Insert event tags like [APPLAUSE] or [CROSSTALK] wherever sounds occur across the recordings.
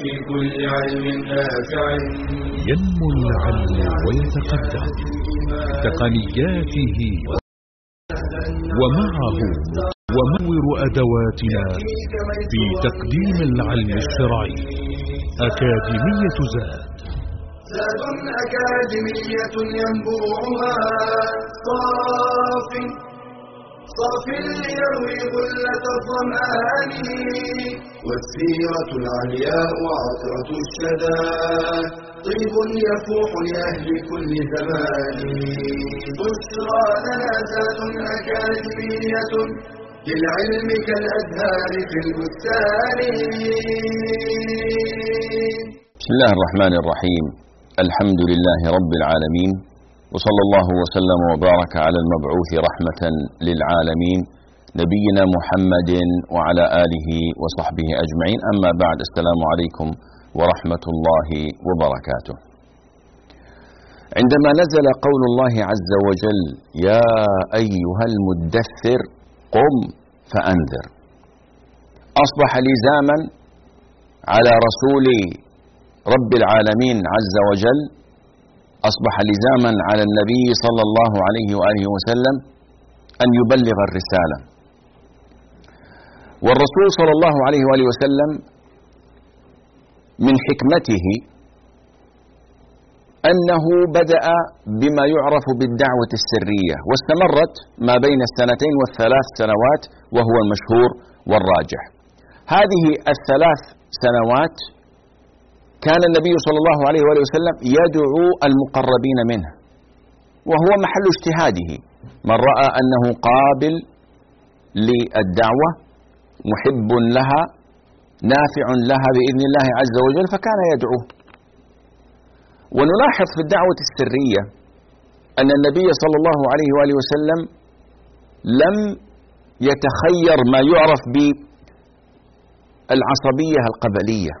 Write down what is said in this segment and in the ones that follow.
في كل علم نافع ينمو العلم ويتقدم تقنياته ومعه ومور أدواتنا في تقديم العلم الشرعي. أكاديمية زاد. زاد أكاديمية ينبوعها. صاف. صاف ليروي غلة الظمآن. والسيرة العلياء عطرة الشدى. طيب يفوح لأهل كل زمان. بشرى لنا ذات أكاديمية للعلم كالأزهار في البستان. بسم الله الرحمن الرحيم. الحمد لله رب العالمين. وصلى الله وسلم وبارك على المبعوث رحمة للعالمين نبينا محمد وعلى آله وصحبه أجمعين. أما بعد السلام عليكم ورحمة الله وبركاته. عندما نزل قول الله عز وجل يا أيها المدثر قم فأنذر. أصبح لزاما على رسول رب العالمين عز وجل أصبح لزاما على النبي صلى الله عليه وآله وسلم أن يبلغ الرسالة. والرسول صلى الله عليه وآله وسلم من حكمته أنه بدأ بما يعرف بالدعوة السرية واستمرت ما بين السنتين والثلاث سنوات وهو المشهور والراجح. هذه الثلاث سنوات كان النبي صلى الله عليه وآله وسلم يدعو المقربين منه وهو محل اجتهاده. من رأى أنه قابل للدعوة محب لها نافع لها بإذن الله عز وجل فكان يدعوه. ونلاحظ في الدعوة السرية أن النبي صلى الله عليه وآله وسلم لم يتخير ما يعرف بالعصبية القبلية.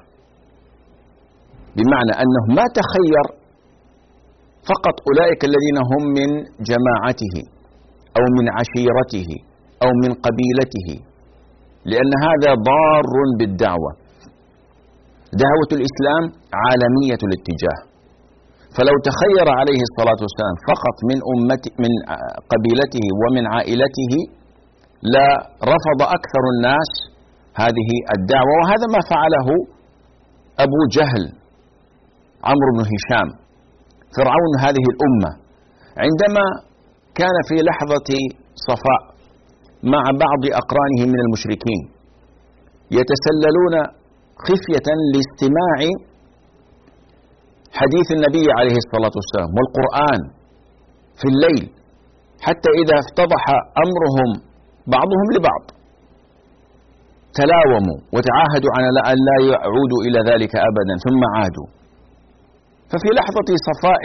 بمعنى أنه ما تخير فقط أولئك الذين هم من جماعته أو من عشيرته أو من قبيلته لأن هذا ضار بالدعوة. دعوة الإسلام عالمية الاتجاه. فلو تخير عليه الصلاة والسلام فقط من أمته من قبيلته ومن عائلته لرفض أكثر الناس هذه الدعوة. وهذا ما فعله أبو جهل عمرو بن هشام. فرعون هذه الأمة عندما كان في لحظة صفاء مع بعض أقرانه من المشركين يتسللون خفية لاستماع حديث النبي عليه الصلاة والسلام والقرآن في الليل حتى إذا افتضح أمرهم بعضهم لبعض. تلاوموا وتعاهدوا على أن لا يعودوا إلى ذلك أبدا ثم عادوا. ففي لحظة صفاء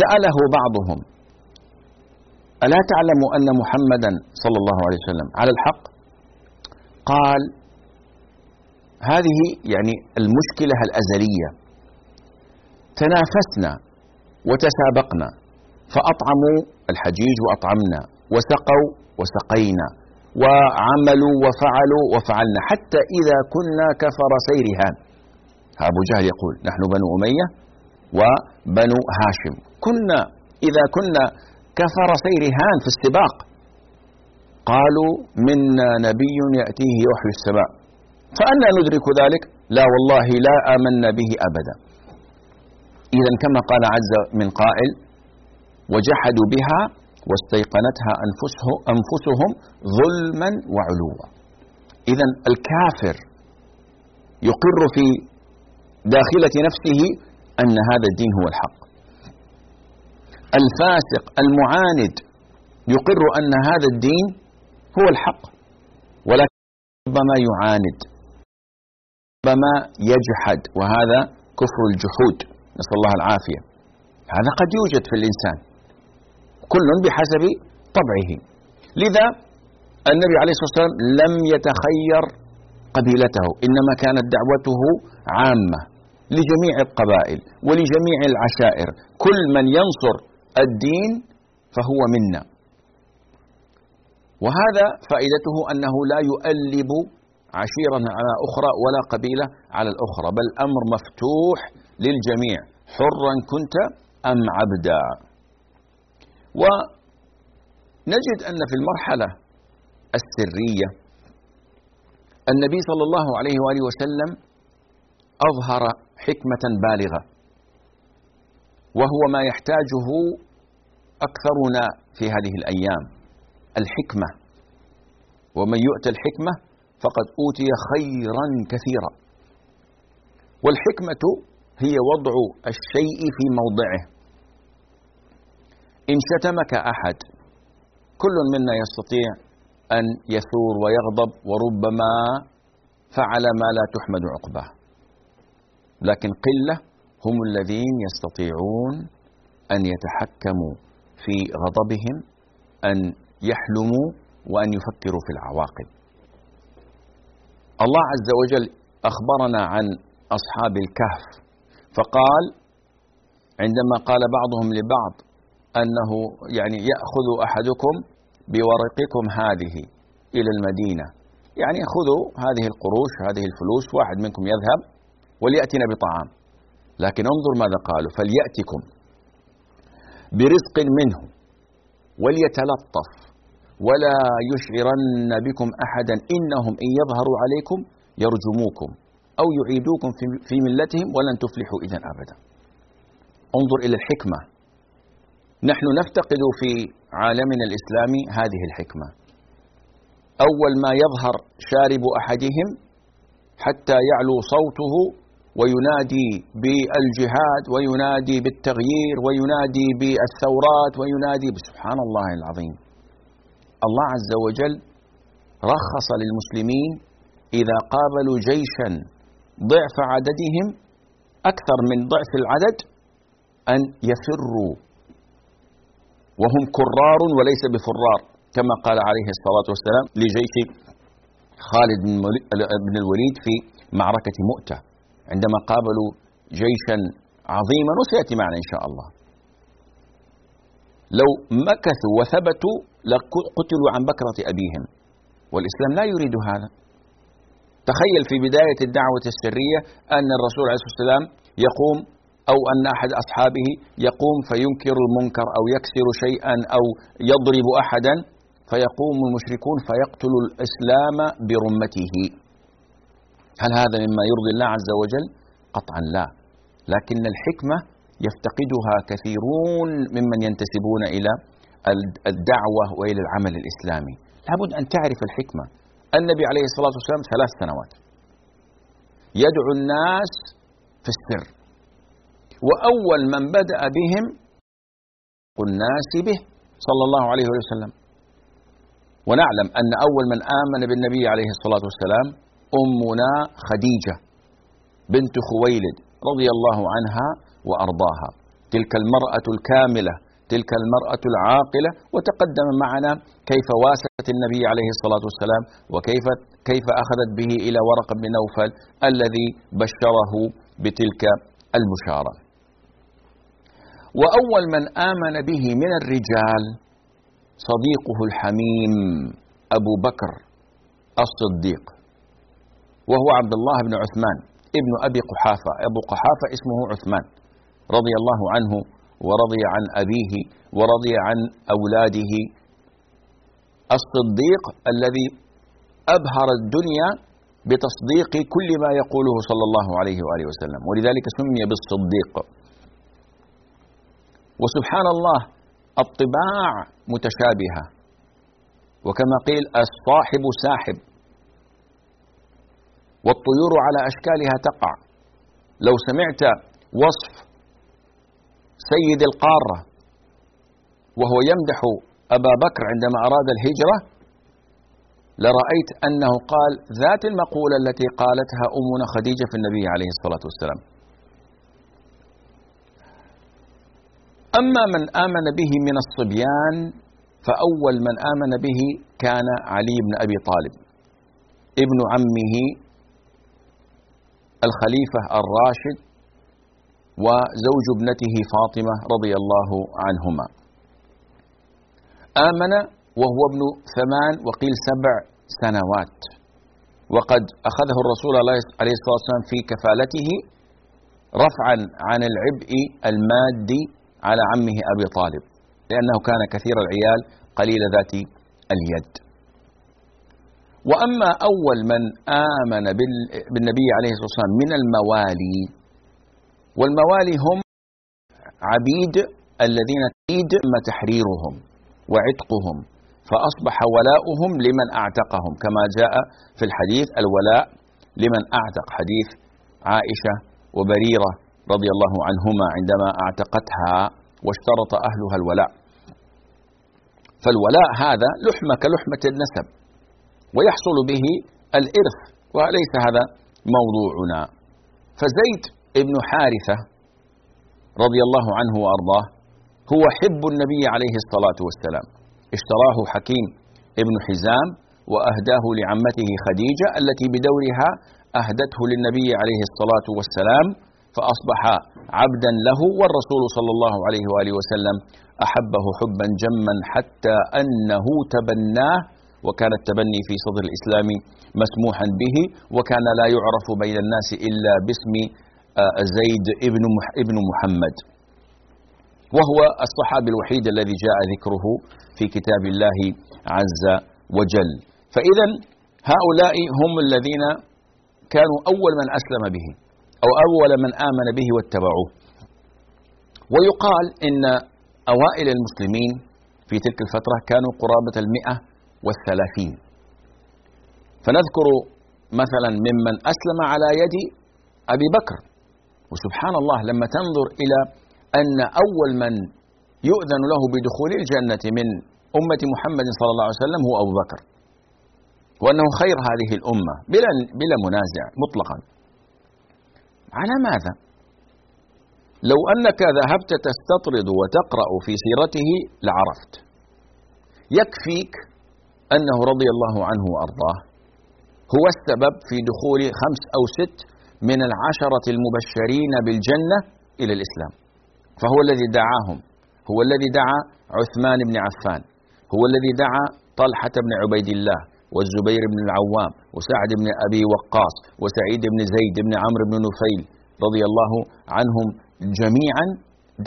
سأله بعضهم ألا تعلم أن محمدا صلى الله عليه وسلم على الحق؟ قال هذه يعني المشكلة الأزلية. تنافسنا وتسابقنا فأطعموا الحجيج وأطعمنا وسقوا وسقينا وعملوا وفعلوا وفعلنا حتى إذا كنا كفر سيرهان أبو جهل يقول نحن بنو أمية وبنو هاشم. كنا إذا كنا كفر سيرهان في السباق. قالوا منا نبي يأتيه يوحي السماء. فأنا ندرك ذلك؟ لا والله لا آمنا به أبدا. إذا كما قال عز من قائل وجحدوا بها واستيقنتها أنفسه أنفسهم ظلما وعلوا. إذا الكافر يقر في داخلة نفسه أن هذا الدين هو الحق. الفاسق المعاند يقر أن هذا الدين هو الحق ولكن ربما يعاند ربما يجحد وهذا كفر الجحود. نسأل الله العافية. هذا قد يوجد في الإنسان. كل بحسب طبعه. لذا النبي عليه الصلاة والسلام لم يتخير قبيلته. إنما كانت دعوته عامة لجميع القبائل ولجميع العشائر. كل من ينصر الدين فهو منا. وهذا فائدته أنه لا يؤلب عشيرة على أخرى ولا قبيلة على الأخرى بل أمر مفتوح للجميع. حرا كنت أم عبدا. ونجد أن في المرحلة السرية النبي صلى الله عليه وآله وسلم أظهر حكمة بالغة وهو ما يحتاجه أكثرنا في هذه الأيام الحكمة. ومن يؤتى الحكمة فقد أوتي خيرا كثيرا. والحكمة هي وضع الشيء في موضعه. إن شتمك أحد كل منا يستطيع أن يثور ويغضب وربما فعل ما لا تحمد عقباه. لكن قلة هم الذين يستطيعون أن يتحكموا في غضبهم أن يحلموا وأن يفكروا في العواقب. الله عز وجل أخبرنا عن أصحاب الكهف فقال عندما قال بعضهم لبعض أنه يعني يأخذ أحدكم بورقكم هذه إلى المدينة. يعني خذوا هذه القروش هذه الفلوس واحد منكم يذهب وليأتنا بطعام. لكن انظر ماذا قالوا فليأتكم برزق منه وليتلطف. ولا يشعرن بكم أحدا إنهم إن يظهروا عليكم يرجموكم أو يعيدوكم في ملتهم ولن تفلحوا إذا أبدا. انظر إلى الحكمة. نحن نفتقد في عالمنا الإسلامي هذه الحكمة. أول ما يظهر شارب أحدهم حتى يعلو صوته وينادي بالجهاد وينادي بالتغيير وينادي بالثورات وينادي سبحان الله العظيم. الله عز وجل رخص للمسلمين إذا قابلوا جيشا ضعف عددهم أكثر من ضعف العدد أن يفروا وهم كرار وليس بفرار كما قال عليه الصلاة والسلام لجيش خالد بن الوليد في معركة مؤتة عندما قابلوا جيشا عظيما وسيأتي معنا إن شاء الله. لو مكثوا وثبتوا لقتلوا عن بكرة أبيهم والإسلام لا يريد هذا. تخيل في بداية الدعوة السرية أن الرسول عليه الصلاة والسلام يقوم أو أن أحد أصحابه يقوم فينكر المنكر أو يكسر شيئا أو يضرب أحدا فيقوم المشركون فيقتل الإسلام برمته. هل هذا مما يرضي الله عز وجل؟ قطعا لا. لكن الحكمة يفتقدها كثيرون ممن ينتسبون إلى الدعوة وإلى العمل الإسلامي. لابد أن تعرف الحكمة. النبي عليه الصلاة والسلام ثلاث سنوات. يدعو الناس في السر. وأول من بدأ بهم الناس به صلى الله عليه وسلم. ونعلم أن أول من آمن بالنبي عليه الصلاة والسلام أمنا خديجة بنت خويلد رضي الله عنها وأرضاها. تلك المرأة الكاملة تلك المرأة العاقلة وتقدم معنا كيف واست النبي عليه الصلاة والسلام وكيف كيف أخذت به إلى ورق بن نوفل الذي بشره بتلك البشارة وأول من آمن به من الرجال صديقه الحميم أبو بكر الصديق وهو عبد الله بن عثمان ابن أبي قحافة. أبو قحافة اسمه عثمان رضي الله عنه ورضي عن أبيه ورضي عن أولاده. الصديق الذي أبهر الدنيا بتصديق كل ما يقوله صلى الله عليه وآله وسلم ولذلك سمي بالصديق. وسبحان الله الطباع متشابهة. وكما قيل الصاحب ساحب. والطيور على أشكالها تقع. لو سمعت وصف سيد القارة وهو يمدح أبا بكر عندما أراد الهجرة لرأيت أنه قال ذات المقولة التي قالتها أمنا خديجة في النبي عليه الصلاة والسلام. أما من آمن به من الصبيان فأول من آمن به كان علي بن أبي طالب ابن عمه الخليفة الراشد وزوج ابنته فاطمة رضي الله عنهما. آمن وهو ابن ثمان وقيل سبع سنوات. وقد أخذه الرسول عليه الصلاة والسلام في كفالته رفعا عن العبء المادي على عمه أبي طالب لأنه كان كثير العيال قليل ذات اليد. وأما أول من آمن بالنبي عليه الصلاة والسلام من الموالي والموالي هم عبيد الذين تريد تحريرهم وعتقهم فأصبح ولاؤهم لمن أعتقهم كما جاء في الحديث الولاء لمن أعتق حديث عائشة وبريرة رضي الله عنهما عندما اعتقتها واشترط أهلها الولاء. فالولاء هذا لحمة كلحمة النسب ويحصل به الإرث وليس هذا موضوعنا. فزيد ابن حارثة رضي الله عنه وأرضاه هو حب النبي عليه الصلاة والسلام. اشتراه حكيم ابن حزام وأهداه لعمته خديجة التي بدورها أهدته للنبي عليه الصلاة والسلام فأصبح عبدا له والرسول صلى الله عليه وآله وسلم أحبه حبا جما حتى أنه تبناه وكان التبني في صدر الإسلام مسموحا به وكان لا يعرف بين الناس إلا باسم آه، زيد ابن محمد. وهو الصحابي الوحيد الذي جاء ذكره في كتاب الله عز وجل. فإذا هؤلاء هم الذين كانوا أول من أسلم به. أو أول من آمن به واتبعوه. ويقال إن أوائل المسلمين في تلك الفترة كانوا قرابة المئة والثلاثين. فنذكر مثلا ممن أسلم على يد أبي بكر. وسبحان الله لما تنظر إلى أن أول من يؤذن له بدخول الجنة من أمة محمد صلى الله عليه وسلم هو أبو بكر. وأنه خير هذه الأمة بلا, بلا منازع مطلقا. على ماذا؟ لو أنك ذهبت تستطرد وتقرأ في سيرته لعرفت يكفيك أنه رضي الله عنه وأرضاه هو السبب في دخول خمس أو ست من العشرة المبشرين بالجنة إلى الإسلام فهو الذي دعاهم هو الذي دعا عثمان بن عفان هو الذي دعا طلحة بن عبيد الله والزبير بن العوام وسعد بن أبي وقاص وسعيد بن زيد بن عمرو بن نفيل رضي الله عنهم جميعا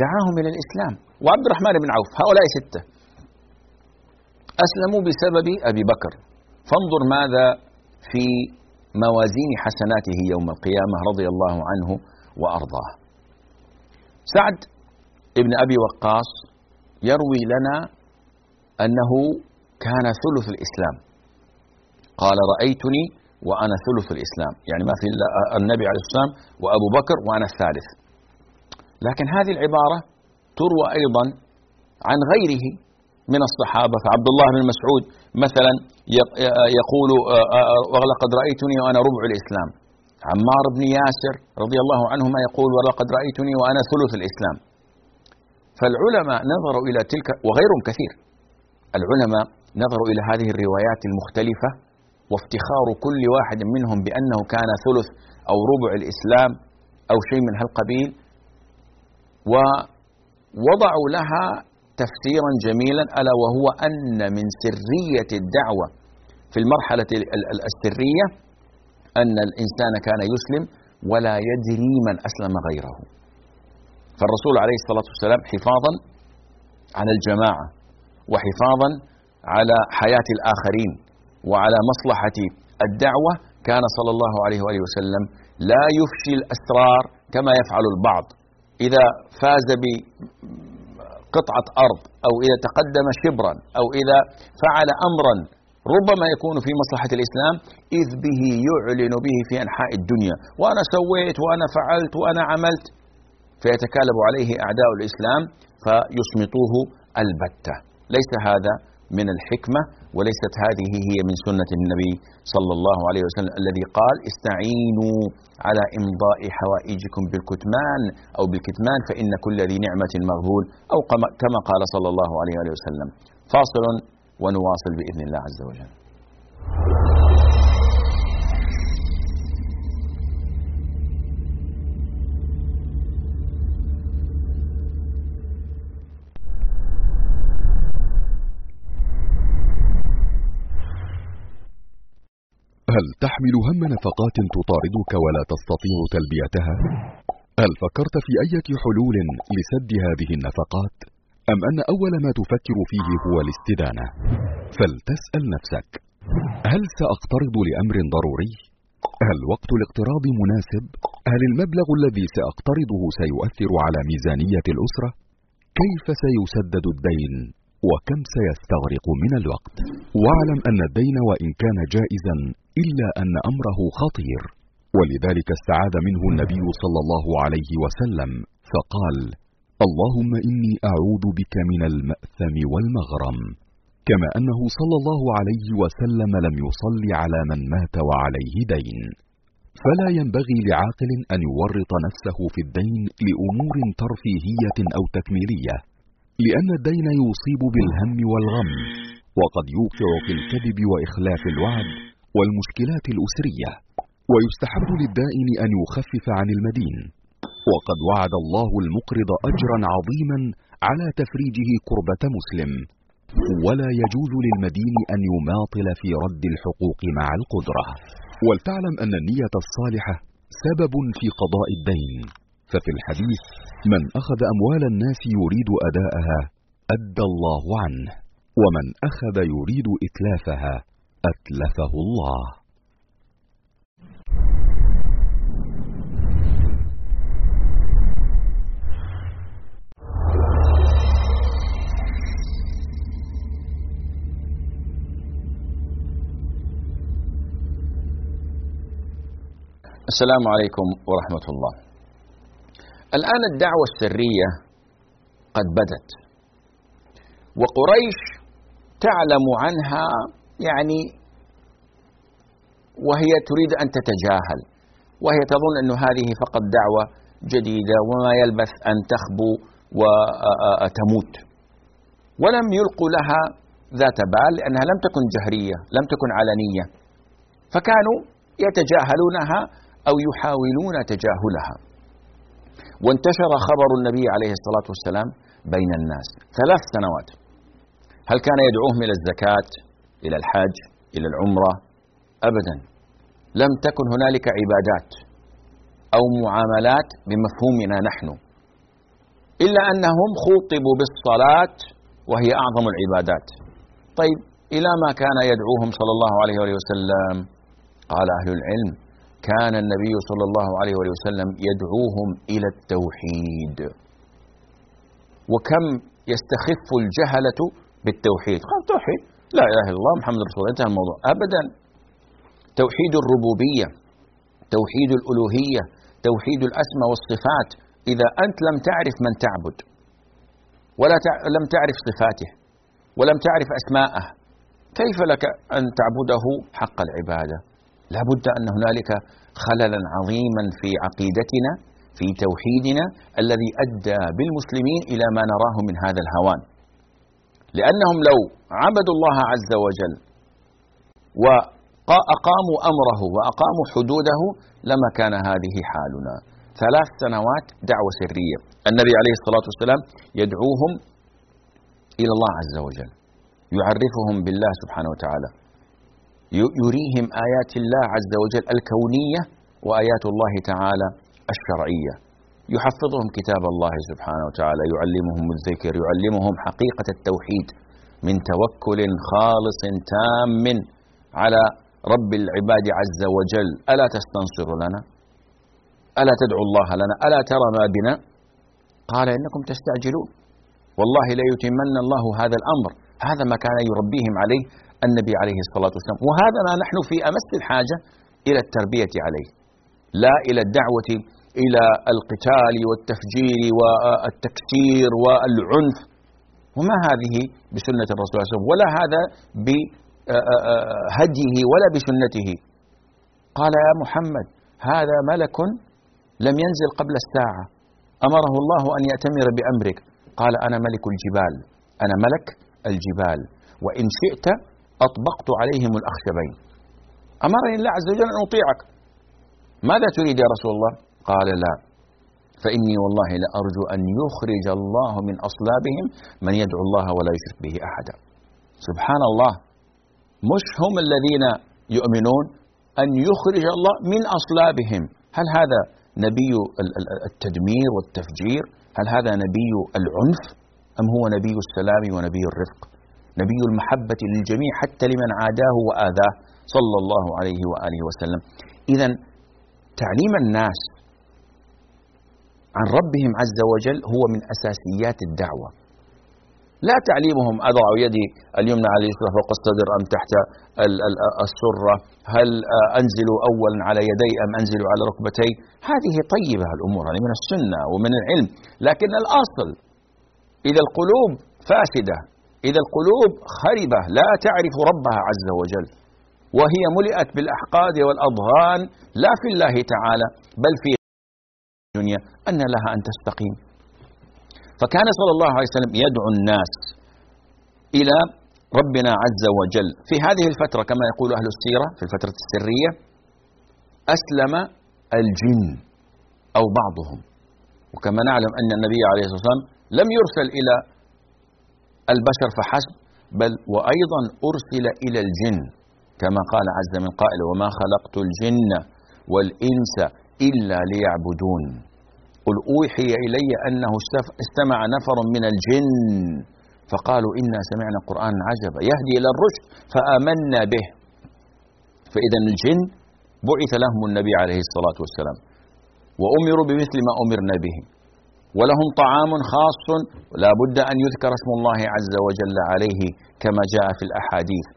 دعاهم إلى الإسلام. وعبد الرحمن بن عوف هؤلاء ستة. أسلموا بسبب أبي بكر. فانظر ماذا في موازين حسناته يوم القيامة رضي الله عنه وأرضاه. سعد ابن أبي وقاص يروي لنا أنه كان ثلث الإسلام. قال رأيتني وأنا ثلث الإسلام. يعني ما في النبي عليه والسلام وأبو بكر وأنا الثالث. لكن هذه العبارة تروى أيضا عن غيره من الصحابة. فعبد الله بن مسعود مثلا يقول ولقد رأيتني وأنا ربع الإسلام. عمار بن ياسر رضي الله عنهما يقول ولقد رأيتني وأنا ثلث الإسلام. فالعلماء نظروا إلى تلك وغيرهم كثير. العلماء نظروا إلى هذه الروايات المختلفة وافتخار كل واحد منهم بأنه كان ثلث أو ربع الإسلام أو شيء من هالقبيل ووضعوا لها تفسيرا جميلا ألا وهو أن من سرية الدعوة في المرحلة السرية أن الإنسان كان يسلم ولا يدري من أسلم غيره. فالرسول عليه الصلاة والسلام حفاظا على الجماعة وحفاظا على حياة الآخرين. وعلى مصلحة الدعوة كان صلى الله عليه وآله وسلم لا يفشي الأسرار كما يفعل البعض. إذا فاز بقطعة أرض أو إذا تقدم شبرا أو إذا فعل أمرا ربما يكون في مصلحة الإسلام إذ به يعلن به في أنحاء الدنيا. وأنا سويت وأنا فعلت وأنا عملت. فيتكالب عليه أعداء الإسلام فيصمتوه البتة. ليس هذا من الحكمة وليست هذه هي من سنة النبي صلى الله عليه وسلم الذي قال استعينوا على إمضاء حوائجكم بالكتمان أو بالكتمان فإن كل ذي نعمة مغبول أو كما قال صلى الله عليه وسلم. فاصل ونواصل بإذن الله عز وجل. هل تحمل هم نفقات تطاردك ولا تستطيع تلبيتها؟ هل فكرت في أي حلول لسد هذه النفقات؟ أم أن أول ما تفكر فيه هو الاستدانة؟ فلتسأل نفسك هل سأقترض لأمر ضروري؟ هل وقت الاقتراض مناسب؟ هل المبلغ الذي سأقترضه سيؤثر على ميزانية الأسرة؟ كيف سيسدد الدين؟ وكم سيستغرق من الوقت. واعلم أن الدين وإن كان جائزا إلا أن أمره خطير. ولذلك استعاذ منه النبي صلى الله عليه وسلم فقال اللهم إني أعوذ بك من المأثم والمغرم. كما أنه صلى الله عليه وسلم لم يصل على من مات وعليه دين. فلا ينبغي لعاقل أن يورط نفسه في الدين لأمور ترفيهية أو تكميلية. لأن الدين يصيب بالهم والغم وقد يوقع في الكذب وإخلاف الوعد والمشكلات الأسرية ويستحب للدائن أن يخفف عن المدين. وقد وعد الله المقرض اجرا عظيما على تفريجه كربة مسلم. ولا يجوز للمدين أن يماطل في رد الحقوق مع القدرة. ولتعلم أن النية الصالحة سبب في قضاء الدين. ففي الحديث من أخذ أموال الناس يريد أداءها أدى الله عنه ومن أخذ يريد إتلافها أتلفه الله السلام عليكم ورحمة الله. الآن الدعوة السرية قد بدت. وقريش تعلم عنها يعني وهي تريد أن تتجاهل وهي تظن أن هذه فقط دعوة جديدة وما يلبث أن تخبو وتموت. ولم يلقوا لها ذات بال لأنها لم تكن جهرية لم تكن علنية. فكانوا يتجاهلونها أو يحاولون تجاهلها. وانتشر خبر النبي عليه الصلاة والسلام بين الناس. ثلاث سنوات. هل كان يدعوهم إلى الزكاة إلى الحج إلى العمرة؟ أبدا. لم تكن هنالك عبادات أو معاملات بمفهومنا نحن إلا أنهم خوطبوا بالصلاة وهي أعظم العبادات. طيب إلى ما كان يدعوهم صلى الله عليه وسلم؟ قال أهل العلم. كان النبي صلى الله عليه وسلم يدعوهم إلى التوحيد. وكم يستخف الجهلة بالتوحيد؟ قال توحيد. لا إله إلا الله محمد رسول الله انتهى الموضوع. ابدا. توحيد الربوبية توحيد الألوهية توحيد الأسماء والصفات. إذا أنت لم تعرف من تعبد ولا لم تعرف صفاته ولم تعرف أسماءه كيف لك أن تعبده حق العبادة؟ لا بد أن هنالك خللا عظيما في عقيدتنا في توحيدنا الذي أدى بالمسلمين إلى ما نراه من هذا الهوان. لأنهم لو عبدوا الله عز وجل وأقاموا أمره وأقاموا حدوده لما كان هذه حالنا. ثلاث سنوات دعوة سرية. النبي عليه الصلاة والسلام يدعوهم إلى الله عز وجل يعرفهم بالله سبحانه وتعالى. يريهم آيات الله عز وجل الكونية وآيات الله تعالى الشرعية يحفظهم كتاب الله سبحانه وتعالى يعلمهم الذكر يعلمهم حقيقة التوحيد من توكل خالص تام على رب العباد عز وجل ألا تستنصر لنا ألا تدعو الله لنا ألا ترى ما بنا قال إنكم تستعجلون والله ليتمن الله هذا الأمر هذا ما كان يربيهم عليه النبي عليه الصلاة والسلام. وهذا ما نحن في أمس الحاجة إلى التربية عليه لا إلى الدعوة إلى القتال والتفجير والتكسير والعنف. وما هذه بسنة الرسول صلى الله عليه وسلم ولا هذا بهديه ولا بسنته. قال يا محمد هذا ملك لم ينزل قبل الساعة أمره الله أن يأتمر بأمرك. قال أنا ملك الجبال أنا ملك الجبال. وإن شئت أطبقت عليهم الأخشبين. أمرني الله عز وجل أن أطيعك. ماذا تريد يا رسول الله؟ قال لا. فإني والله لأرجو أن يخرج الله من أصلابهم من يدعو الله ولا يشرك به أحدا. سبحان الله. مش هم الذين يؤمنون أن يخرج الله من أصلابهم. هل هذا نبي التدمير والتفجير؟ هل هذا نبي العنف؟ أم هو نبي السلام ونبي الرفق؟ نبي المحبة للجميع حتى لمن عاداه وآذاه صلى الله عليه وآله وسلم. إذا تعليم الناس عن ربهم عز وجل هو من أساسيات الدعوة. لا تعليمهم أضع يدي اليمنى على اليسرى فوق الصدر أم تحت السرة. هل أنزل أولا على يدي أم أنزل على ركبتي؟ هذه طيبة الأمور هذه من السنة ومن العلم. لكن الأصل إذا القلوب فاسدة إذا القلوب خربة لا تعرف ربها عز وجل. وهي ملئت بالأحقاد والأضغان لا في الله تعالى بل في الدنيا أن لها أن تستقيم. فكان صلى الله عليه وسلم يدعو الناس إلى ربنا عز وجل. في هذه الفترة كما يقول أهل السيرة في الفترة السرية أسلم الجن أو بعضهم. وكما نعلم أن النبي عليه الصلاة والسلام لم يرسل إلى البشر فحسب بل وأيضا أرسل إلى الجن كما قال عز من قائل وما خلقت الجن والإنس إلا ليعبدون. قل أوحي إلي أنه استمع نفر من الجن. فقالوا إنا سمعنا قرآن عجبا يهدي إلى الرشد فآمنا به. فإذا الجن بعث لهم النبي عليه الصلاة والسلام وأمروا بمثل ما أمرنا به. ولهم طعام خاص لا بد أن يذكر اسم الله عز وجل عليه كما جاء في الأحاديث.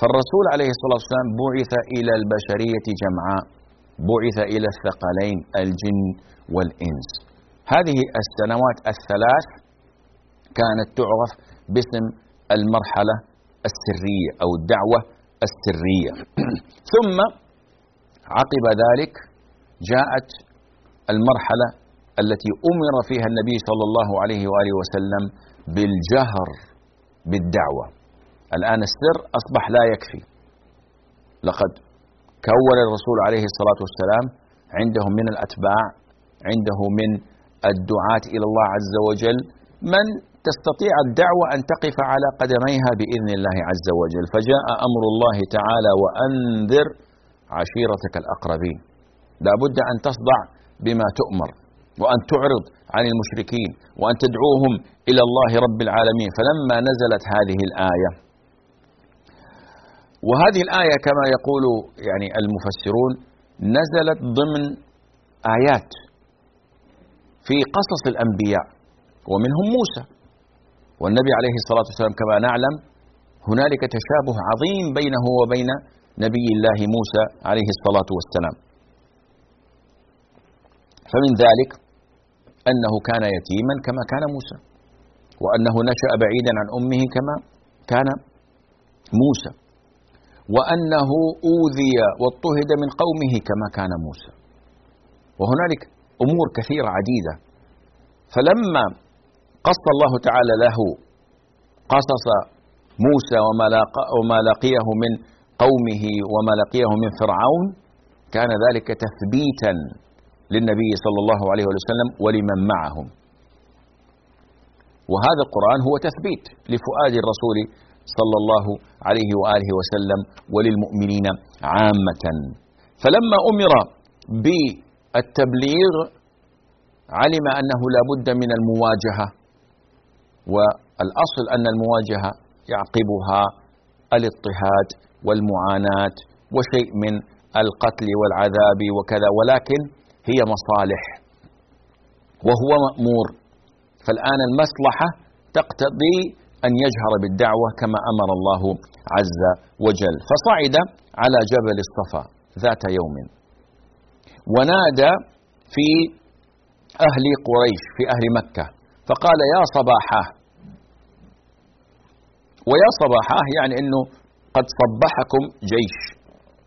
فالرسول عليه الصلاة والسلام بعث إلى البشرية جمعاء بعث إلى الثقلين الجن والإنس. هذه السنوات الثلاث كانت تعرف باسم المرحلة السرية أو الدعوة السرية. [CLEARS THROAT] ثم عقب ذلك جاءت المرحلة التي أمر فيها النبي صلى الله عليه وآله وسلم بالجهر بالدعوة. الآن السر أصبح لا يكفي. لقد كون الرسول عليه الصلاة والسلام عنده من الأتباع عنده من الدعاة إلى الله عز وجل من تستطيع الدعوة أن تقف على قدميها بإذن الله عز وجل. فجاء أمر الله تعالى وأنذر عشيرتك الأقربين. لا بد أن تصدع بما تؤمر. وأن تعرض عن المشركين وأن تدعوهم إلى الله رب العالمين. فلما نزلت هذه الآية وهذه الآية كما يقول يعني المفسرون نزلت ضمن آيات في قصص الأنبياء ومنهم موسى. والنبي عليه الصلاة والسلام كما نعلم هنالك تشابه عظيم بينه وبين نبي الله موسى عليه الصلاة والسلام. فمن ذلك أنه كان يتيما كما كان موسى وأنه نشأ بعيدا عن أمه كما كان موسى وأنه أوذي واضطهد من قومه كما كان موسى. وهنالك أمور كثيرة عديدة. فلما قص الله تعالى له قصص موسى وما, وما لقيه من قومه وما لقيه من فرعون كان ذلك تثبيتا للنبي صلى الله عليه وسلم ولمن معهم. وهذا القرآن هو تثبيت لفؤاد الرسول صلى الله عليه وآله وسلم وللمؤمنين عامة. فلما أمر بالتبليغ علم أنه لا بد من المواجهة والأصل أن المواجهة يعقبها الاضطهاد والمعاناة وشيء من القتل والعذاب وكذا ولكن هي مصالح وهو مأمور. فالآن المصلحة تقتضي أن يجهر بالدعوة كما أمر الله عز وجل. فصعد على جبل الصفا ذات يوم. ونادى في أهل قريش في أهل مكة. فقال يا صباحاه ويا صباحاه يعني أنه قد صبحكم جيش.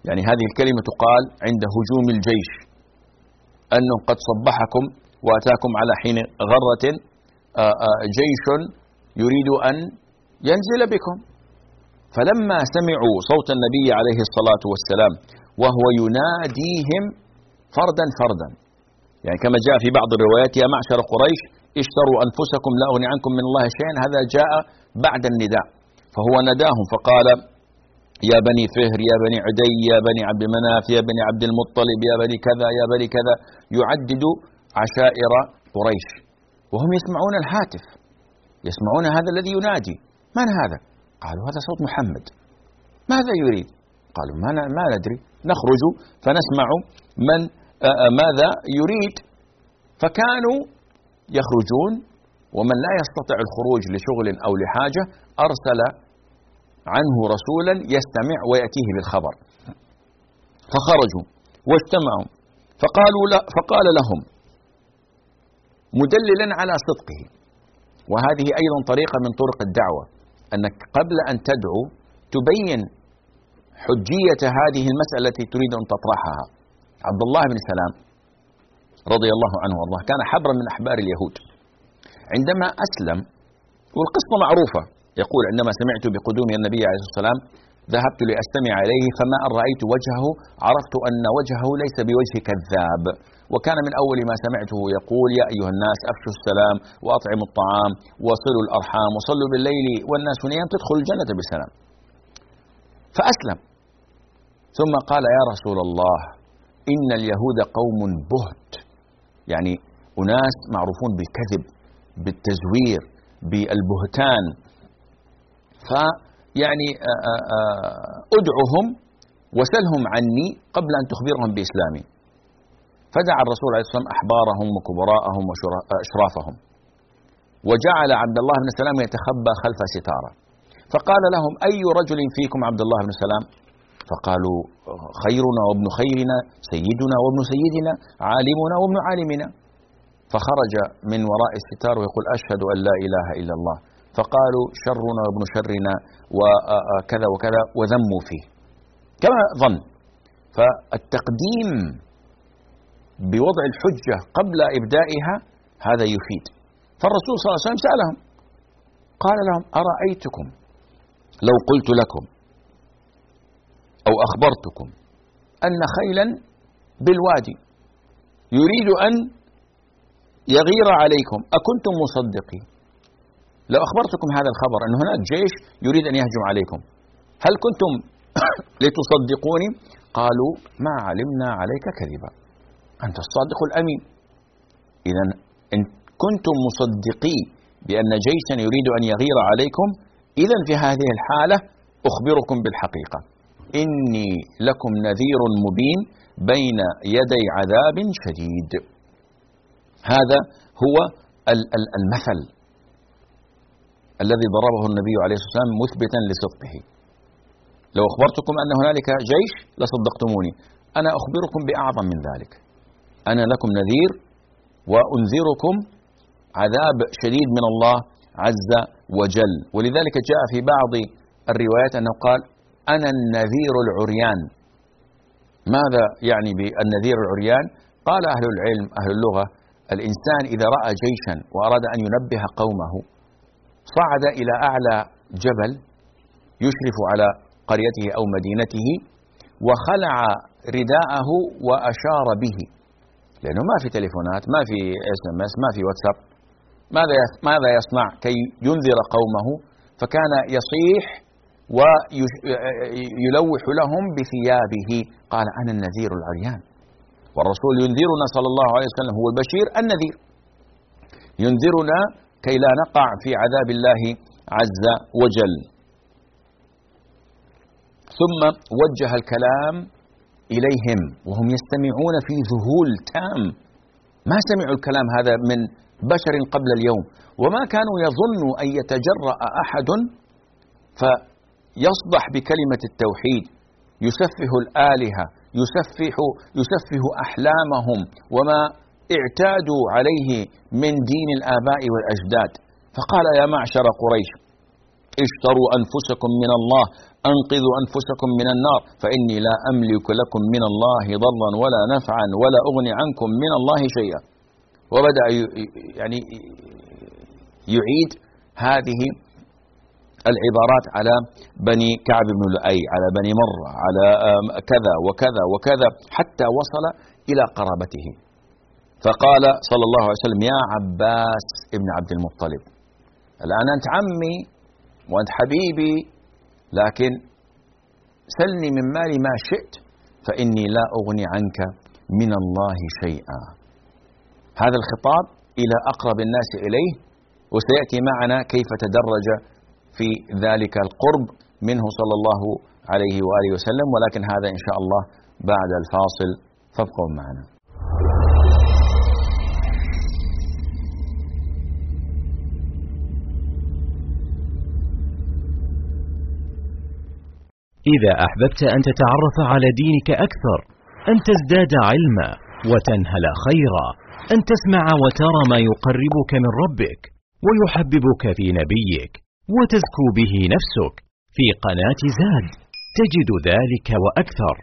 يعني هذه الكلمة تقال عند هجوم الجيش. أنه قد صبحكم وأتاكم على حين غرة آه، آه، جيش يريد أن ينزل بكم. فلما سمعوا صوت النبي عليه الصلاة والسلام وهو يناديهم فردا فردا يعني كما جاء في بعض الروايات يا معشر قريش اشتروا أنفسكم لا أغني عنكم من الله شيئا. هذا جاء بعد النداء فهو نداهم فقال يا بني فهر يا بني عدي يا بني عبد مناف يا بني عبد المطلب يا بني كذا يا بني كذا يعدد عشائر قريش. وهم يسمعون الهاتف يسمعون هذا الذي ينادي. من هذا؟ قالوا هذا صوت محمد. ماذا يريد؟ قالوا ما, ما ندري. نخرج فنسمع من ماذا يريد. فكانوا يخرجون ومن لا يستطيع الخروج لشغل أو لحاجة أرسل عنه رسولا يستمع ويأتيه بالخبر. فخرجوا واجتمعوا. فقالوا لا فقال لهم مدللا على صدقه. وهذه أيضا طريقة من طرق الدعوة أنك قبل أن تدعو تبين حجية هذه المسألة التي تريد أن تطرحها. عبد الله بن سلام رضي الله عنه وأرضاه كان حبرا من أحبار اليهود. عندما أسلم والقصة معروفة يقول عندما سمعت بقدوم النبي عليه الصلاة والسلام ذهبت لأستمع إليه فما أن رأيت وجهه عرفت أن وجهه ليس بوجه كذاب. وكان من أول ما سمعته يقول يا أيها الناس أفشوا السلام وأطعموا الطعام وصلوا الأرحام وصلوا بالليل والناس نيام تدخلوا الجنة بسلام. فأسلم. ثم قال يا رسول الله إن اليهود قوم بهت. يعني أناس معروفون بالكذب بالتزوير بالبهتان. فيعني ادعهم وسلهم عني قبل أن تخبرهم بإسلامي. فدعا الرسول عليه الصلاة والسلام أحبارهم وكبراءهم واشرافهم وجعل عبد الله بن سلام يتخبى خلف ستارة. فقال لهم أي رجل فيكم عبد الله بن سلام؟ فقالوا خيرنا وابن خيرنا سيدنا وابن سيدنا عالمنا وابن عالمنا. فخرج من وراء الستار ويقول أشهد أن لا إله إلا الله. فقالوا شرنا وابن شرنا وكذا وكذا وذموا فيه. كما ظن. فالتقديم بوضع الحجة قبل إبدائها هذا يفيد. فالرسول صلى الله عليه وسلم سألهم. قال لهم أرأيتكم لو قلت لكم أو أخبرتكم أن خيلا بالوادي يريد أن يغير عليكم أكنتم مصدقين؟ لو أخبرتكم هذا الخبر أن هناك جيش يريد أن يهجم عليكم هل كنتم [COUGHS] لتصدقوني؟ قالوا ما علمنا عليك كذبا أنت الصادق الأمين. إذا إن كنتم مصدقي بأن جيشا يريد أن يغير عليكم إذا في هذه الحالة أخبركم بالحقيقة. إني لكم نذير مبين بين يدي عذاب شديد. هذا هو المثل. الذي ضربه النبي عليه الصلاة والسلام مثبتا لصدقه. لو أخبرتكم أن هنالك جيش لصدقتموني. أنا أخبركم بأعظم من ذلك. أنا لكم نذير وأنذركم عذاب شديد من الله عز وجل. ولذلك جاء في بعض الروايات أنه قال أنا النذير العريان. ماذا يعني بالنذير العريان؟ قال أهل العلم أهل اللغة الإنسان إذا رأى جيشا وأراد أن ينبه قومه صعد إلى أعلى جبل يشرف على قريته أو مدينته وخلع رداءه وأشار به. لأنه ما في تليفونات ما في SMS ما في واتساب. ماذا ماذا يصنع؟ كي ينذر قومه. فكان يصيح ويلوح لهم بثيابه. قال أنا النذير العريان. والرسول ينذرنا صلى الله عليه وسلم هو البشير النذير. ينذرنا كي لا نقع في عذاب الله عز وجل. ثم وجه الكلام إليهم وهم يستمعون في ذهول تام. ما سمعوا الكلام هذا من بشر قبل اليوم. وما كانوا يظنوا أن يتجرأ أحد فيصدح بكلمة التوحيد. يسفه الآلهة يسفح يسفه أحلامهم. وما اعتادوا عليه من دين الآباء والأجداد. فقال يا معشر قريش اشتروا أنفسكم من الله أنقذوا أنفسكم من النار فإني لا أملك لكم من الله ضرا ولا نفعا ولا أغني عنكم من الله شيئا. وبدأ يعني يعيد هذه العبارات على بني كعب بن لؤي على بني مرة على كذا وكذا وكذا حتى وصل إلى قرابته. فقال صلى الله عليه وسلم يا عباس ابن عبد المطلب الآن أنت عمي وأنت حبيبي لكن سلني من مالي ما شئت فإني لا أغني عنك من الله شيئا. هذا الخطاب إلى أقرب الناس إليه وسيأتي معنا كيف تدرج في ذلك القرب منه صلى الله عليه وآله وسلم ولكن هذا إن شاء الله بعد الفاصل فابقوا معنا. إذا أحببت أن تتعرف على دينك أكثر أن تزداد علما وتنهل خيرا أن تسمع وترى ما يقربك من ربك ويحببك في نبيك وتزكو به نفسك. في قناة زاد تجد ذلك وأكثر.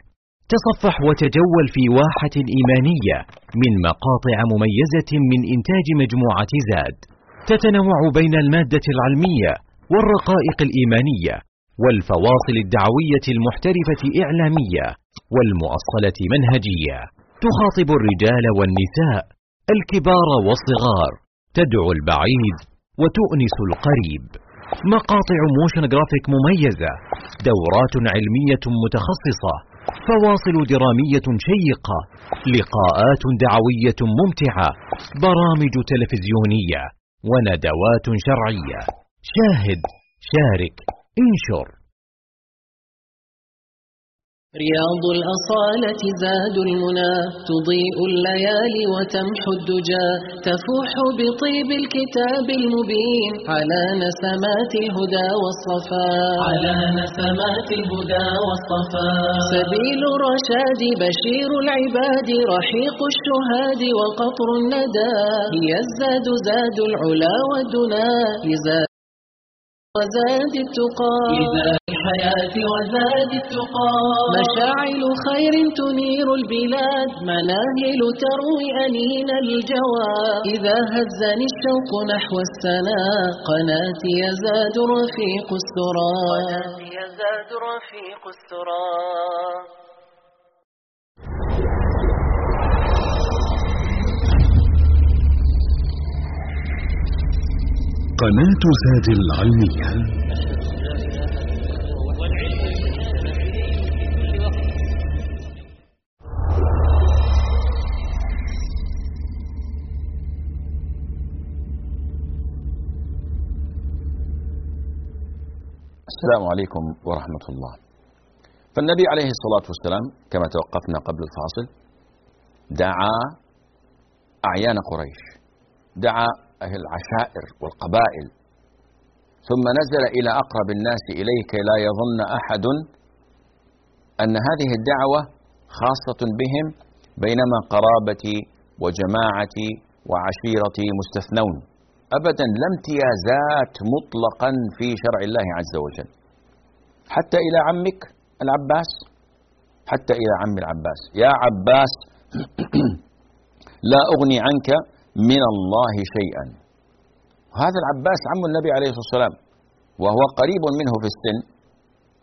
تصفح وتجول في واحة إيمانية من مقاطع مميزة من إنتاج مجموعة زاد. تتنوع بين المادة العلمية والرقائق الإيمانية والفواصل الدعوية المحترفة إعلامية والمؤصلة منهجية. تخاطب الرجال والنساء الكبار والصغار تدعو البعيد وتؤنس القريب. مقاطع motion graphic مميزة دورات علمية متخصصة فواصل درامية شيقة لقاءات دعوية ممتعة برامج تلفزيونية وندوات شرعية. شاهد شارك. انشر. رياض الأصالة زاد المنى تضيء الليالي وتمحو الدجى تفوح بطيب الكتاب المبين على نسمات الهدى والصفاء على نسمات الهدى والصفاء سبيل الرشاد بشير العباد رحيق الشهاد وقطر الندى. هي الزاد زاد العلا والدنا وزاد التقى. إذا الحياة وزاد التقى. مشاعل خير تنير البلاد. مناهل تروي أنين الجوى. إذا هزني الشوق نحو السنا قناتي يزاد رفيق السرى. قناتي يزاد رفيق السرى. قناة زاد العلمية السلام عليكم ورحمة الله. فالنبي عليه الصلاة والسلام كما توقفنا قبل الفاصل دعا أعيان قريش. دعا أهل العشائر والقبائل. ثم نزل إلى أقرب الناس إليه كي لا يظن أحد أن هذه الدعوة خاصة بهم بينما قرابتي وجماعتي وعشيرتي مستثنون. أبدا لا امتيازات مطلقا في شرع الله عز وجل. حتى إلى عمك العباس. حتى إلى عم العباس. يا عباس [CLEARS THROAT] لا أغني عنك من الله شيئا. هذا العباس عم النبي عليه الصلاة والسلام وهو قريب منه في السن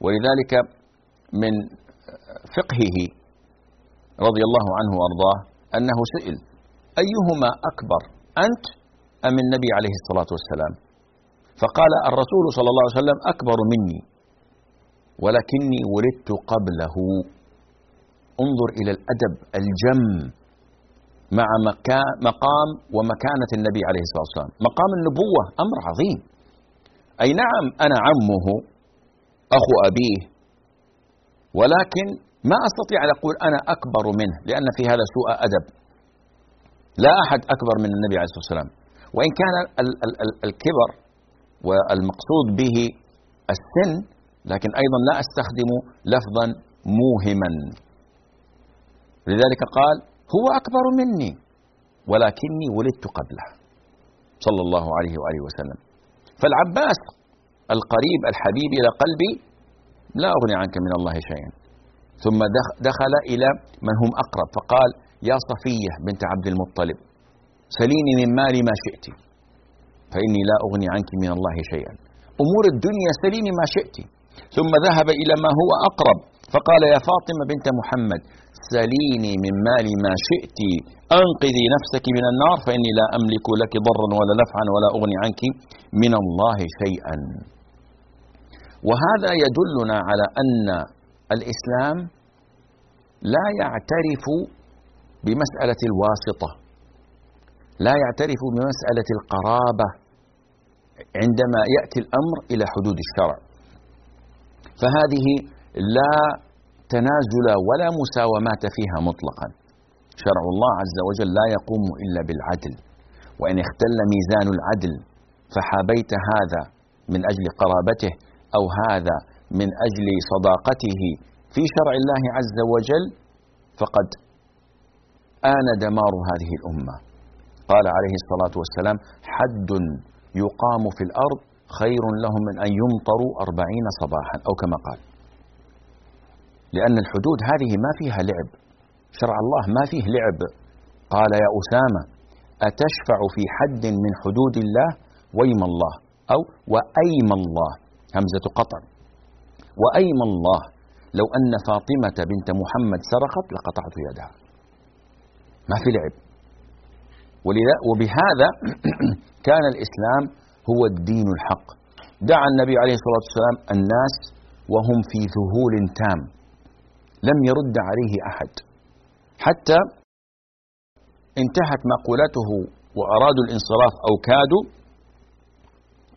ولذلك من فقهه رضي الله عنه وأرضاه أنه سئل أيهما أكبر أنت أم النبي عليه الصلاة والسلام؟ فقال الرسول صلى الله عليه وسلم أكبر مني ولكني ولدت قبله. انظر إلى الأدب الجم مع مقام ومكانة النبي عليه الصلاة والسلام. مقام النبوة أمر عظيم. أي نعم أنا عمه أخو أبيه ولكن ما أستطيع أن أقول أنا أكبر منه لأن في هذا سوء أدب. لا أحد أكبر من النبي عليه الصلاة والسلام. وإن كان الكبر والمقصود به السن لكن أيضا لا أستخدم لفظا موهما. لذلك قال هو أكبر مني ولكني ولدت قبله. صلى الله عليه وآله وسلم. فالعباس القريب الحبيب إلى قلبي لا أغني عنك من الله شيئا. ثم دخل إلى من هم أقرب فقال يا صفية بنت عبد المطلب سليني من مالي ما شئت فإني لا أغني عنك من الله شيئا. أمور الدنيا سليني ما شئت. ثم ذهب إلى ما هو أقرب فقال يا فاطمة بنت محمد سليني من مالي ما شئت. أنقذي نفسك من النار فإني لا أملك لك ضرا ولا نفعا ولا أغني عنك من الله شيئا. وهذا يدلنا على أن الإسلام لا يعترف بمسألة الواسطة لا يعترف بمسألة القرابة عندما يأتي الأمر إلى حدود الشرع. فهذه لا تنازل ولا مساومات فيها مطلقا. شرع الله عز وجل لا يقوم إلا بالعدل وإن اختل ميزان العدل فحابيت هذا من أجل قرابته أو هذا من أجل صداقته. في شرع الله عز وجل فقد آن دمار هذه الأمة. قال عليه الصلاة والسلام حد يقام في الأرض خير لهم من أن يمطروا أربعين صباحا. أو كما قال لأن الحدود هذه ما فيها لعب. شرع الله ما فيه لعب. قال يا أسامة أتشفع في حد من حدود الله ويم الله؟ أو وأيم الله؟ همزة قطع. وأيم الله؟ لو أن فاطمة بنت محمد سرقت لقطعت يدها. ما في لعب. ولذا وبهذا [CLEARS THROAT] كان الإسلام هو الدين الحق. دعا النبي عليه الصلاة والسلام الناس وهم في ذهول تام. لم يرد عليه أحد. حتى انتهت مقولته وأرادوا الانصراف أو كادوا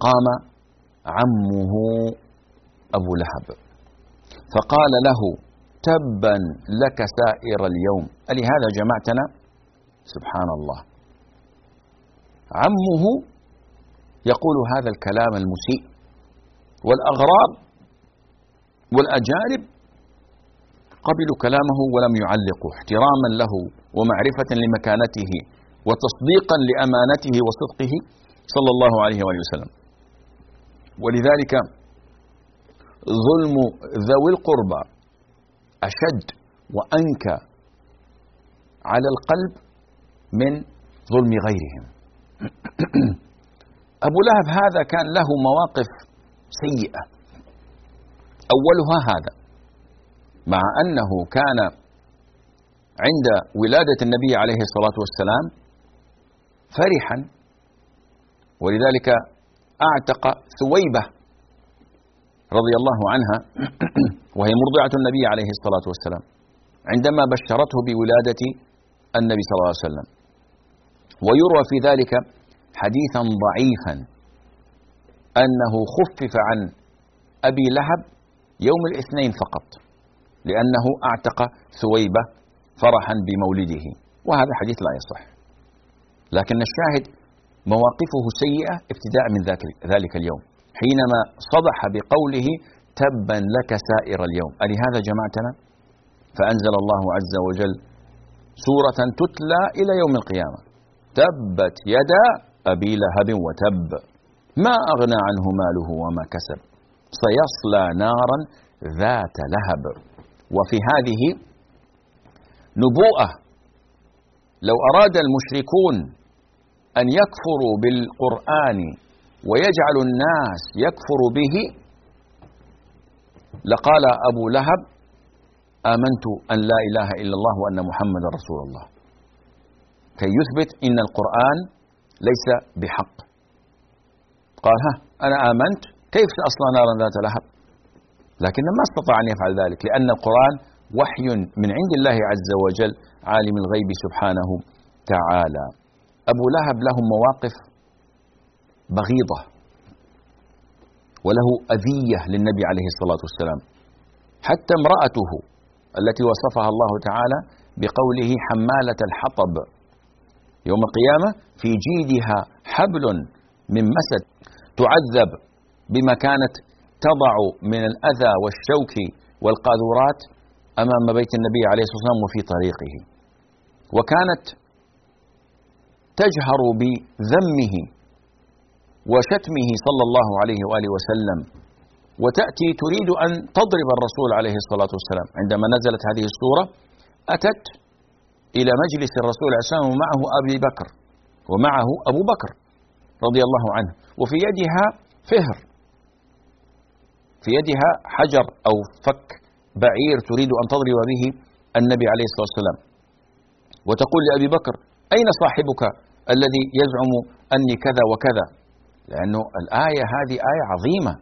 قام عمه أبو لهب. فقال له تبا لك سائر اليوم. ألهذا جمعتنا؟ سبحان الله. عمه يقول هذا الكلام المسيء والأغراب والأجانب قبلوا كلامه ولم يعلقوا احتراما له ومعرفة لمكانته وتصديقا لأمانته وصدقه صلى الله عليه وآله وسلم. ولذلك ظلم ذوي القربى أشد وأنكى على القلب من ظلم غيرهم. [CLEARS THROAT] أبو لهب هذا كان له مواقف سيئة. أولها هذا. مع أنه كان عند ولادة النبي عليه الصلاة والسلام فرحا ولذلك أعتق ثويبة رضي الله عنها [CLEARS THROAT] وهي مرضعة النبي عليه الصلاة والسلام عندما بشرته بولادة النبي صلى الله عليه وسلم. ويروى في ذلك حديثا ضعيفا أنه خفف عن أبي لهب يوم الاثنين فقط. لأنه أعتق ثويبة فرحا بمولده وهذا حديث لا يصح. لكن الشاهد مواقفه سيئة ابتداء من ذلك اليوم. حينما صدح بقوله تبا لك سائر اليوم. ألهذا جمعتنا فأنزل الله عز وجل سورة تتلى إلى يوم القيامة. تبت يدا أبي لهب وتب. ما أغنى عنه ماله وما كسب. سيصلى نارا ذات لهب. وفي هذه نبوءة. لو أراد المشركون أن يكفروا بالقرآن ويجعل الناس يكفر به لقال أبو لهب آمنت أن لا إله إلا الله وأن محمد رسول الله. كي يثبت إن القرآن ليس بحق. قال ها أنا آمنت كيف سأصلى نارا ذات لهب؟ لكن ما استطاع أن يفعل ذلك لأن القرآن وحي من عند الله عز وجل عالم الغيب سبحانه تعالى. أبو لهب له مواقف بغيضة وله أذية للنبي عليه الصلاة والسلام. حتى امرأته التي وصفها الله تعالى بقوله حمالة الحطب يوم القيامة في جيدها حبل من مسد تعذب بما كانت تضع من الأذى والشوك والقاذورات أمام بيت النبي عليه الصلاة والسلام وفي طريقه. وكانت تجهر بذمه وشتمه صلى الله عليه وآله وسلم وتأتي تريد أن تضرب الرسول عليه الصلاة والسلام. عندما نزلت هذه السورة أتت إلى مجلس الرسول عليه الصلاة والسلام ومعه أبي بكر ومعه أبو بكر رضي الله عنه وفي يدها فهر. في يدها حجر أو فك بعير تريد أن تضرب به النبي عليه الصلاة والسلام. وتقول لأبي بكر أين صاحبك الذي يزعم أني كذا وكذا؟ لأنه الآية هذه آية عظيمة.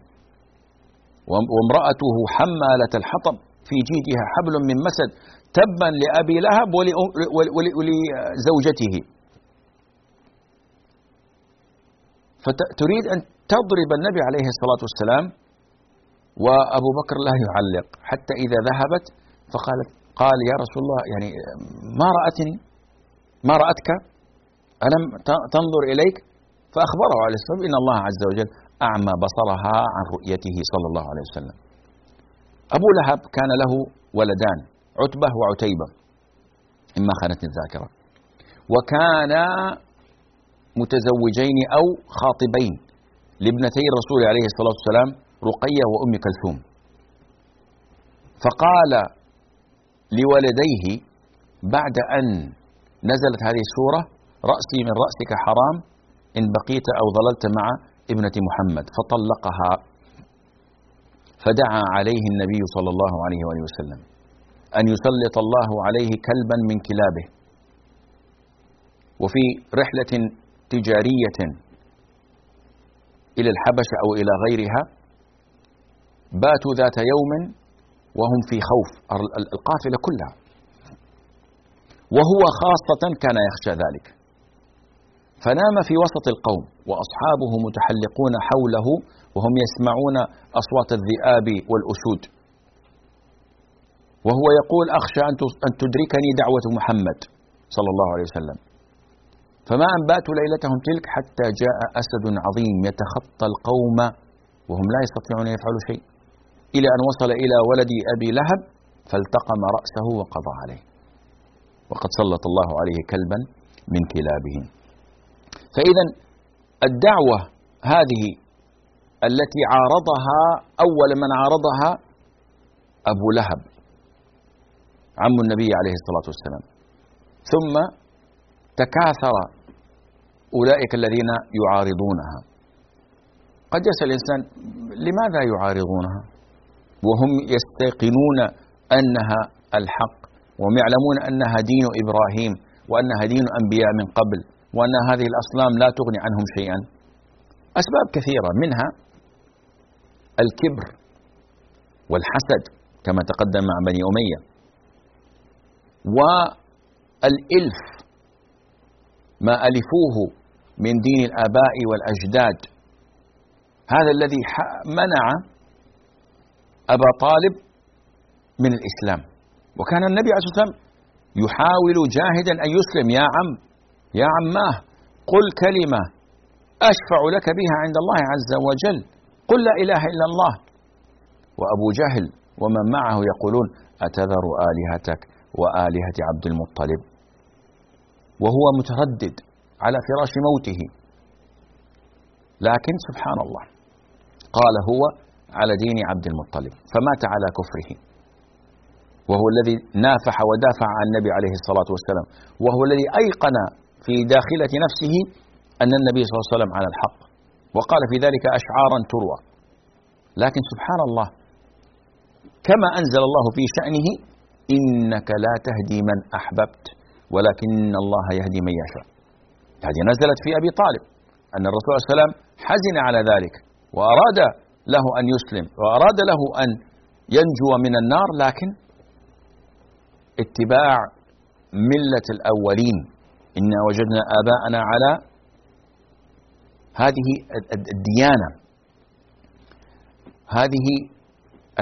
وامرأته حمالة الحطب في جيدها حبل من مسد تبا لأبي لهب ولزوجته. فتريد أن تضرب النبي عليه الصلاة والسلام وأبو بكر لا يعلق. حتى إذا ذهبت فقالت قال يا رسول الله يعني ما رأتني؟ ما رأتك؟ ألم تنظر إليك؟ فأخبره عليه الصلاة والسلام إن الله عز وجل أعمى بصرها عن رؤيته صلى الله عليه وسلم. أبو لهب كان له ولدان عتبة وعتيبة إما خانتني الذاكرة وكانا متزوجين أو خاطبين لابنتي الرسول عليه الصلاة والسلام رقية وأم كلثوم. فقال لولديه بعد أن نزلت هذه السورة رأسي من رأسك حرام إن بقيت أو ظللت مع ابنة محمد. فطلقها. فدعا عليه النبي صلى الله عليه وآله وسلم. أن يسلط الله عليه كلبا من كلابه. وفي رحلة تجارية إلى الحبشة أو إلى غيرها باتوا ذات يوم وهم في خوف القافلة كلها. وهو خاصة كان يخشى ذلك. فنام في وسط القوم وأصحابه متحلقون حوله وهم يسمعون أصوات الذئاب والأسود. وهو يقول أخشى أن تدركني دعوة محمد صلى الله عليه وسلم. فما أنباتوا ليلتهم تلك حتى جاء أسد عظيم يتخطى القوم وهم لا يستطيعون أن يفعلوا شيء. إلى أن وصل إلى ولد أبي لهب فالتقم رأسه وقضى عليه. وقد سلط الله عليه كلبا من كلابه. فإذا الدعوة هذه التي عارضها أول من عارضها أبو لهب عم النبي عليه الصلاة والسلام. ثم تكاثر أولئك الذين يعارضونها. قد يسأل الإنسان لماذا يعارضونها؟ وهم يستيقنون أنها الحق وهم يعلمون أنها دين إبراهيم وأنها دين أنبياء من قبل وأن هذه الأصنام لا تغني عنهم شيئا. أسباب كثيرة منها الكبر والحسد كما تقدم مع بني أمية والإلف ما ألفوه من دين الآباء والأجداد. هذا الذي منع أبا طالب من الإسلام. وكان النبي عليه الصلاة والسلام يحاول جاهدا أن يسلم يا عم يا عماه قل كلمة أشفع لك بها عند الله عز وجل قل لا إله إلا الله. وأبو جهل ومن معه يقولون أتذر آلهتك وآلهة عبد المطلب؟ وهو متردد على فراش موته. لكن سبحان الله قال هو على دين عبد المطلب فمات على كفره. وهو الذي نافح ودافع عن النبي عليه الصلاة والسلام. وهو الذي أيقن في داخلة نفسه أن النبي صلى الله عليه وسلم على الحق. وقال في ذلك أشعارا تروى. لكن سبحان الله كما أنزل الله في شأنه إنك لا تهدي من أحببت ولكن الله يهدي من يشاء. هذه نزلت في أبي طالب أن الرسول صلى الله عليه وسلم حزن على ذلك وأراد له أن يسلم. وأراد له أن ينجو من النار لكن اتباع ملة الأولين. إنا وجدنا آباءنا على هذه الديانة. هذه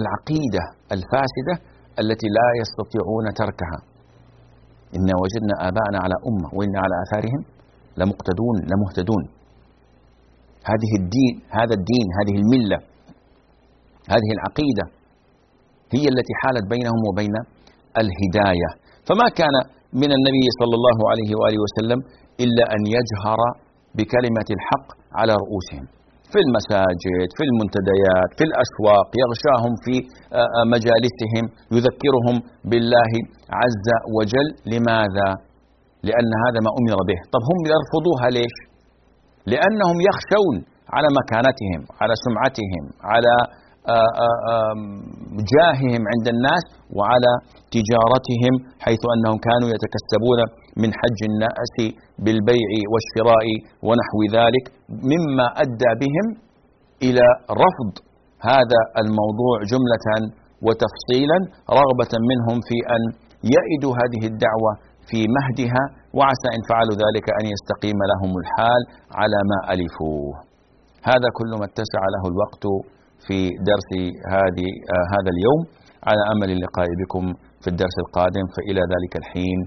العقيدة الفاسدة التي لا يستطيعون تركها. إنا وجدنا آباءنا على أمة وإنا على آثارهم لمقتدون لمهتدون. هذه الدين هذا الدين هذه الملة هذه العقيدة هي التي حالت بينهم وبين الهداية فما كان من النبي صلى الله عليه وآله وسلم إلا أن يجهر بكلمة الحق على رؤوسهم في المساجد في المنتديات في الأسواق يغشاهم في آه، آه، مجالسهم يذكرهم بالله عز وجل لماذا؟ لأن هذا ما أمر به طب هم يرفضوها ليش؟ لأنهم يخشون على مكانتهم على سمعتهم على جاههم عند الناس وعلى تجارتهم حيث أنهم كانوا يتكسبون من حج الناس بالبيع والشراء ونحو ذلك مما أدى بهم إلى رفض هذا الموضوع جملة وتفصيلا رغبة منهم في أن يئدوا هذه الدعوة في مهدها وعسى إن فعلوا ذلك أن يستقيم لهم الحال على ما ألفوه. هذا كل ما اتسع له الوقت. في درس هذه آه هذا اليوم. على أمل اللقاء بكم في الدرس القادم. فإلى ذلك الحين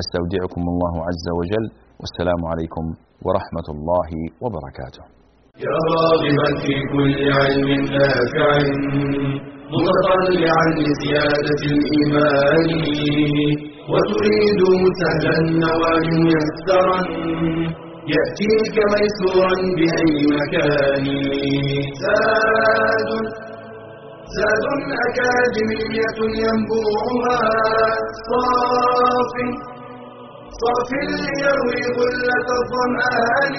أستودعكم الله عز وجل. والسلام عليكم ورحمة الله وبركاته. يا راغبا في كل علم نافع متطلعا لزيادة الإيمان وتريد سهلا النوال ميسرا يأتيك ميسورا بأي مكان. زاد زاد أكاديمية ينبوعها. صاف صاف ليروي غلة الظمآن.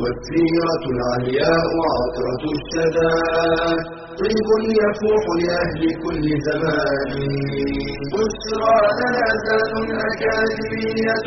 والسيرة العلياء عطرة الشدى. طيب يفوح لأهل كل زمان. بشرى لنا زاد أكاديمية